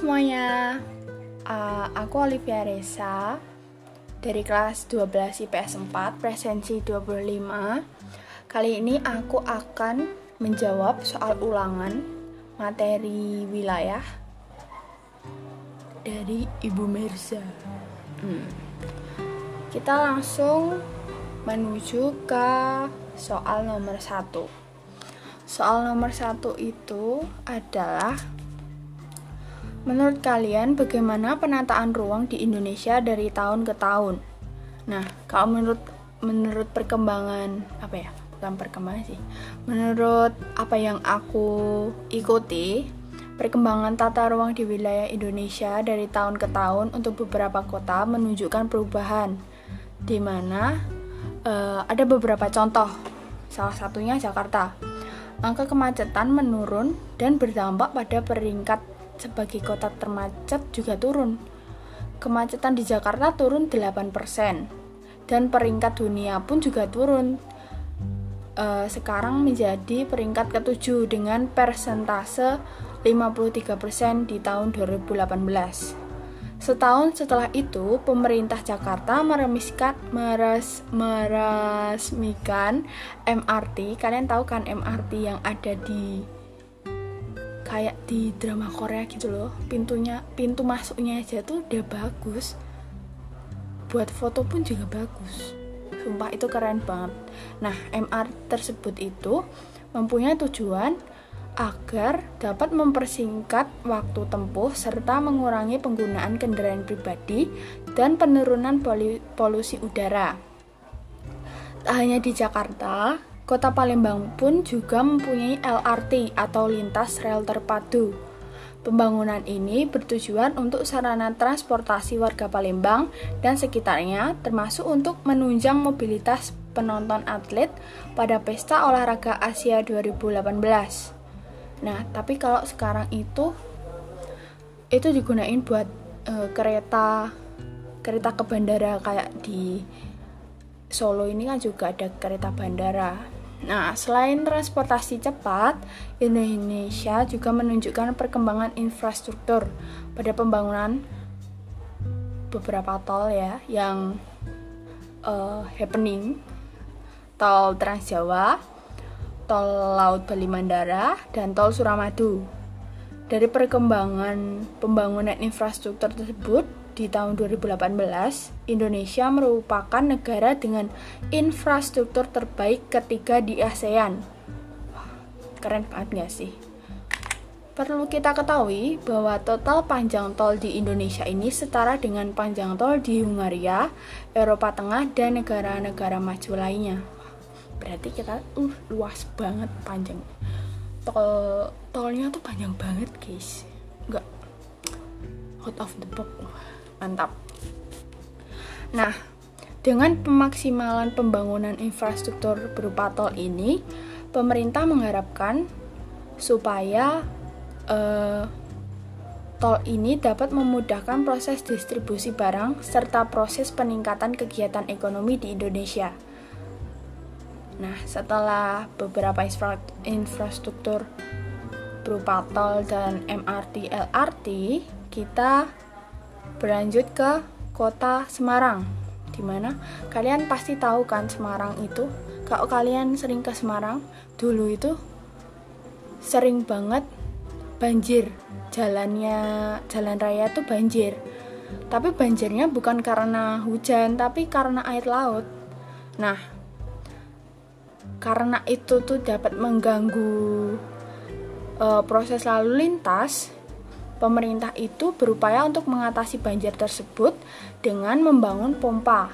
semuanya, uh, aku Olivia Reza dari kelas 12 IPS 4 presensi 25 Kali ini aku akan menjawab soal ulangan materi wilayah dari Ibu Mirza. Hmm. Kita langsung menuju ke soal nomor satu. Soal nomor satu itu adalah Menurut kalian, bagaimana penataan ruang di Indonesia dari tahun ke tahun? Nah, kalau menurut menurut perkembangan apa ya? Bukan perkembangan sih. Menurut apa yang aku ikuti, perkembangan tata ruang di wilayah Indonesia dari tahun ke tahun untuk beberapa kota menunjukkan perubahan, di mana uh, ada beberapa contoh. Salah satunya Jakarta. Angka kemacetan menurun dan berdampak pada peringkat sebagai kota termacet juga turun. Kemacetan di Jakarta turun 8% dan peringkat dunia pun juga turun. E, sekarang menjadi peringkat ketujuh dengan persentase 53% di tahun 2018. Setahun setelah itu, pemerintah Jakarta meremiskan, meres, meresmikan MRT. Kalian tahu kan MRT yang ada di kayak di drama Korea gitu loh. Pintunya pintu masuknya aja tuh udah bagus. Buat foto pun juga bagus. Sumpah itu keren banget. Nah MR tersebut itu mempunyai tujuan agar dapat mempersingkat waktu tempuh serta mengurangi penggunaan kendaraan pribadi dan penurunan polusi udara. Tak hanya di Jakarta, Kota Palembang pun juga mempunyai LRT atau lintas rel terpadu. Pembangunan ini bertujuan untuk sarana transportasi warga Palembang dan sekitarnya, termasuk untuk menunjang mobilitas penonton atlet pada Pesta Olahraga Asia 2018. Nah, tapi kalau sekarang itu itu digunain buat e, kereta kereta ke bandara kayak di Solo ini kan juga ada kereta bandara. Nah, selain transportasi cepat, Indonesia juga menunjukkan perkembangan infrastruktur pada pembangunan beberapa tol ya yang uh, happening tol Trans Jawa, tol Laut Bali Mandara, dan tol Suramadu. Dari perkembangan pembangunan infrastruktur tersebut, di tahun 2018, Indonesia merupakan negara dengan infrastruktur terbaik ketiga di ASEAN. keren banget gak sih? Perlu kita ketahui bahwa total panjang tol di Indonesia ini setara dengan panjang tol di Hungaria, Eropa Tengah, dan negara-negara maju lainnya. Berarti kita uh luas banget panjang. Tol tolnya tuh panjang banget, guys. Enggak out of the box mantap. Nah, dengan pemaksimalan pembangunan infrastruktur berupa tol ini, pemerintah mengharapkan supaya uh, tol ini dapat memudahkan proses distribusi barang serta proses peningkatan kegiatan ekonomi di Indonesia. Nah, setelah beberapa infra infrastruktur berupa tol dan MRT LRT, kita berlanjut ke kota Semarang di mana kalian pasti tahu kan Semarang itu? Kalau kalian sering ke Semarang dulu itu sering banget banjir. Jalannya jalan raya tuh banjir. Tapi banjirnya bukan karena hujan tapi karena air laut. Nah karena itu tuh dapat mengganggu uh, proses lalu lintas Pemerintah itu berupaya untuk mengatasi banjir tersebut dengan membangun pompa.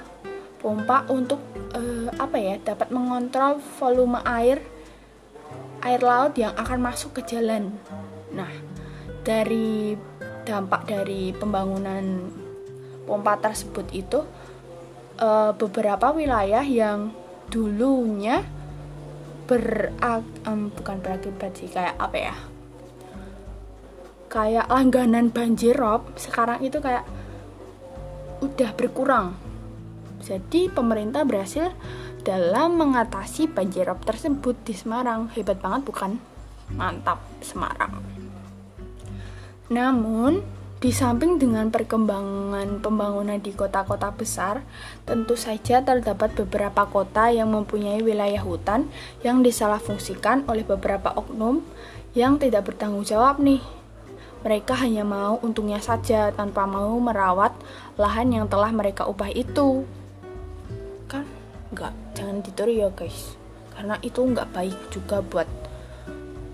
Pompa untuk eh, apa ya? dapat mengontrol volume air air laut yang akan masuk ke jalan. Nah, dari dampak dari pembangunan pompa tersebut itu eh, beberapa wilayah yang dulunya ber um, bukan berakibat sih kayak apa ya kayak langganan banjir rob sekarang itu kayak udah berkurang. Jadi pemerintah berhasil dalam mengatasi banjir rob tersebut di Semarang. Hebat banget bukan? Mantap Semarang. Namun Di samping dengan perkembangan pembangunan di kota-kota besar, tentu saja terdapat beberapa kota yang mempunyai wilayah hutan yang disalahfungsikan oleh beberapa oknum yang tidak bertanggung jawab nih. Mereka hanya mau untungnya saja tanpa mau merawat lahan yang telah mereka ubah itu. Kan enggak, jangan ditiru ya guys. Karena itu enggak baik juga buat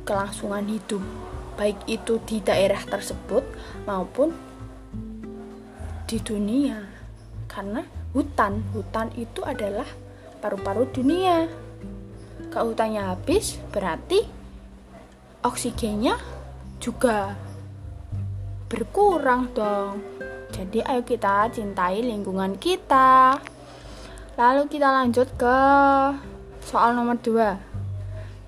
kelangsungan hidup baik itu di daerah tersebut maupun di dunia karena hutan hutan itu adalah paru-paru dunia kalau hutannya habis berarti oksigennya juga berkurang dong. Jadi ayo kita cintai lingkungan kita. Lalu kita lanjut ke soal nomor 2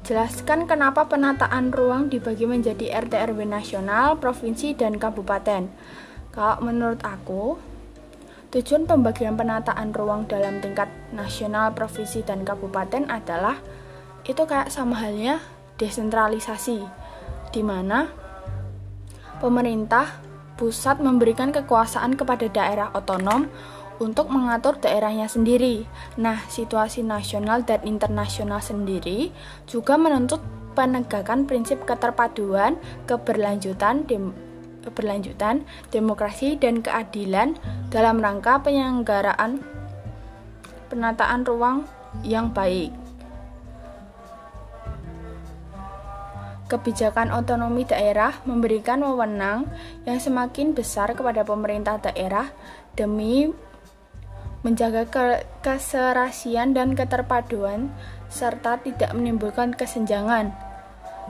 Jelaskan kenapa penataan ruang dibagi menjadi RT RW nasional, provinsi, dan kabupaten. Kalau menurut aku, tujuan pembagian penataan ruang dalam tingkat nasional, provinsi, dan kabupaten adalah itu kayak sama halnya desentralisasi, di mana pemerintah pusat memberikan kekuasaan kepada daerah otonom untuk mengatur daerahnya sendiri. Nah, situasi nasional dan internasional sendiri juga menuntut penegakan prinsip keterpaduan, keberlanjutan, dem keberlanjutan, demokrasi dan keadilan dalam rangka penyelenggaraan penataan ruang yang baik. Kebijakan otonomi daerah memberikan wewenang yang semakin besar kepada pemerintah daerah demi menjaga ke keserasian dan keterpaduan, serta tidak menimbulkan kesenjangan.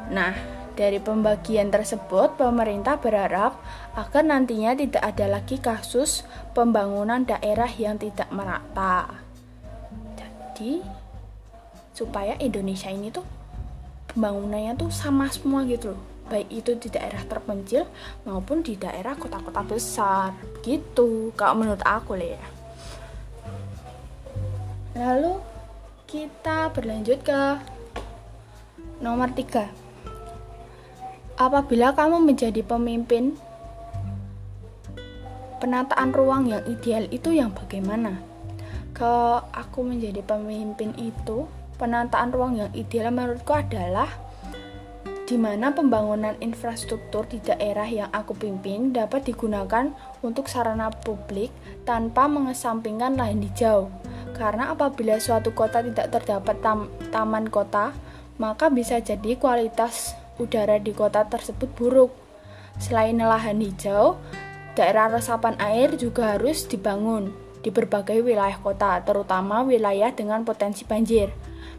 Nah, dari pembagian tersebut, pemerintah berharap agar nantinya tidak ada lagi kasus pembangunan daerah yang tidak merata. Jadi, supaya Indonesia ini tuh pembangunannya tuh sama semua gitu loh baik itu di daerah terpencil maupun di daerah kota-kota besar gitu kalau menurut aku lah ya Lalu kita berlanjut ke nomor tiga. Apabila kamu menjadi pemimpin, penataan ruang yang ideal itu yang bagaimana? Ke aku menjadi pemimpin itu, penataan ruang yang ideal menurutku adalah di mana pembangunan infrastruktur di daerah yang aku pimpin dapat digunakan untuk sarana publik tanpa mengesampingkan lahan hijau karena apabila suatu kota tidak terdapat tam taman kota, maka bisa jadi kualitas udara di kota tersebut buruk. Selain lahan hijau, daerah resapan air juga harus dibangun di berbagai wilayah kota, terutama wilayah dengan potensi banjir,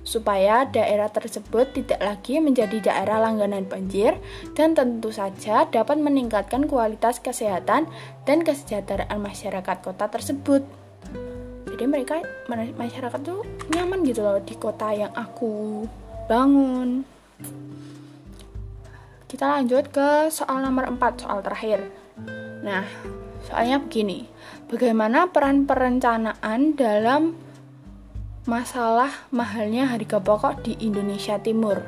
supaya daerah tersebut tidak lagi menjadi daerah langganan banjir dan tentu saja dapat meningkatkan kualitas kesehatan dan kesejahteraan masyarakat kota tersebut. Jadi mereka masyarakat tuh nyaman gitu loh di kota yang aku bangun. Kita lanjut ke soal nomor 4 soal terakhir. Nah soalnya begini bagaimana peran perencanaan dalam masalah mahalnya harga pokok di Indonesia Timur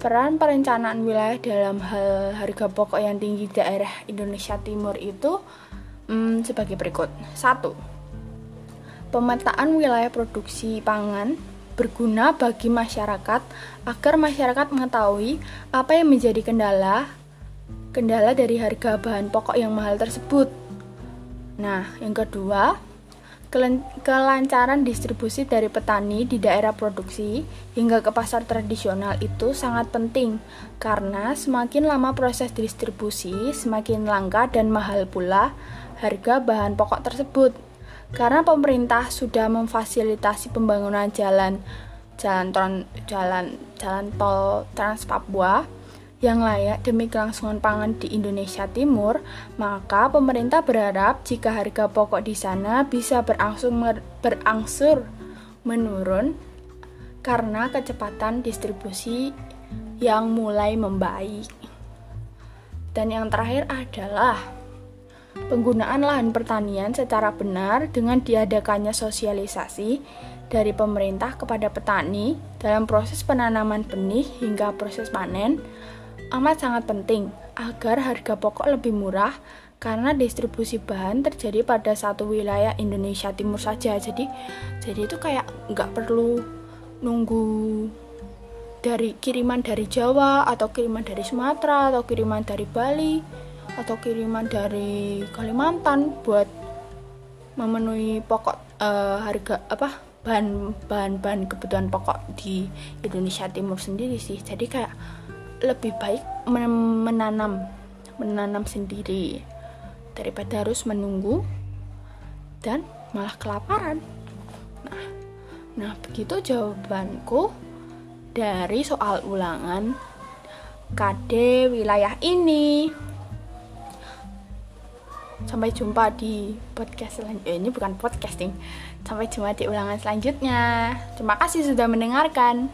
peran perencanaan wilayah dalam hal harga pokok yang tinggi daerah Indonesia Timur itu hmm, sebagai berikut satu Pemetaan wilayah produksi pangan berguna bagi masyarakat agar masyarakat mengetahui apa yang menjadi kendala kendala dari harga bahan pokok yang mahal tersebut. Nah, yang kedua, kelancaran distribusi dari petani di daerah produksi hingga ke pasar tradisional itu sangat penting karena semakin lama proses distribusi, semakin langka dan mahal pula harga bahan pokok tersebut. Karena pemerintah sudah memfasilitasi pembangunan jalan jalan jalan jalan tol Trans Papua yang layak demi kelangsungan pangan di Indonesia Timur, maka pemerintah berharap jika harga pokok di sana bisa berangsur berangsur menurun karena kecepatan distribusi yang mulai membaik. Dan yang terakhir adalah penggunaan lahan pertanian secara benar dengan diadakannya sosialisasi dari pemerintah kepada petani dalam proses penanaman benih hingga proses panen, amat sangat penting agar harga pokok lebih murah karena distribusi bahan terjadi pada satu wilayah Indonesia Timur saja. Jadi jadi itu kayak nggak perlu nunggu dari kiriman dari Jawa atau kiriman dari Sumatera atau kiriman dari Bali atau kiriman dari Kalimantan buat memenuhi pokok uh, harga apa bahan bahan bahan kebutuhan pokok di Indonesia Timur sendiri sih jadi kayak lebih baik menanam menanam sendiri daripada harus menunggu dan malah kelaparan. Nah, nah begitu jawabanku dari soal ulangan KD wilayah ini. Sampai jumpa di podcast selanjutnya. Eh, ini bukan podcasting. Sampai jumpa di ulangan selanjutnya. Terima kasih sudah mendengarkan.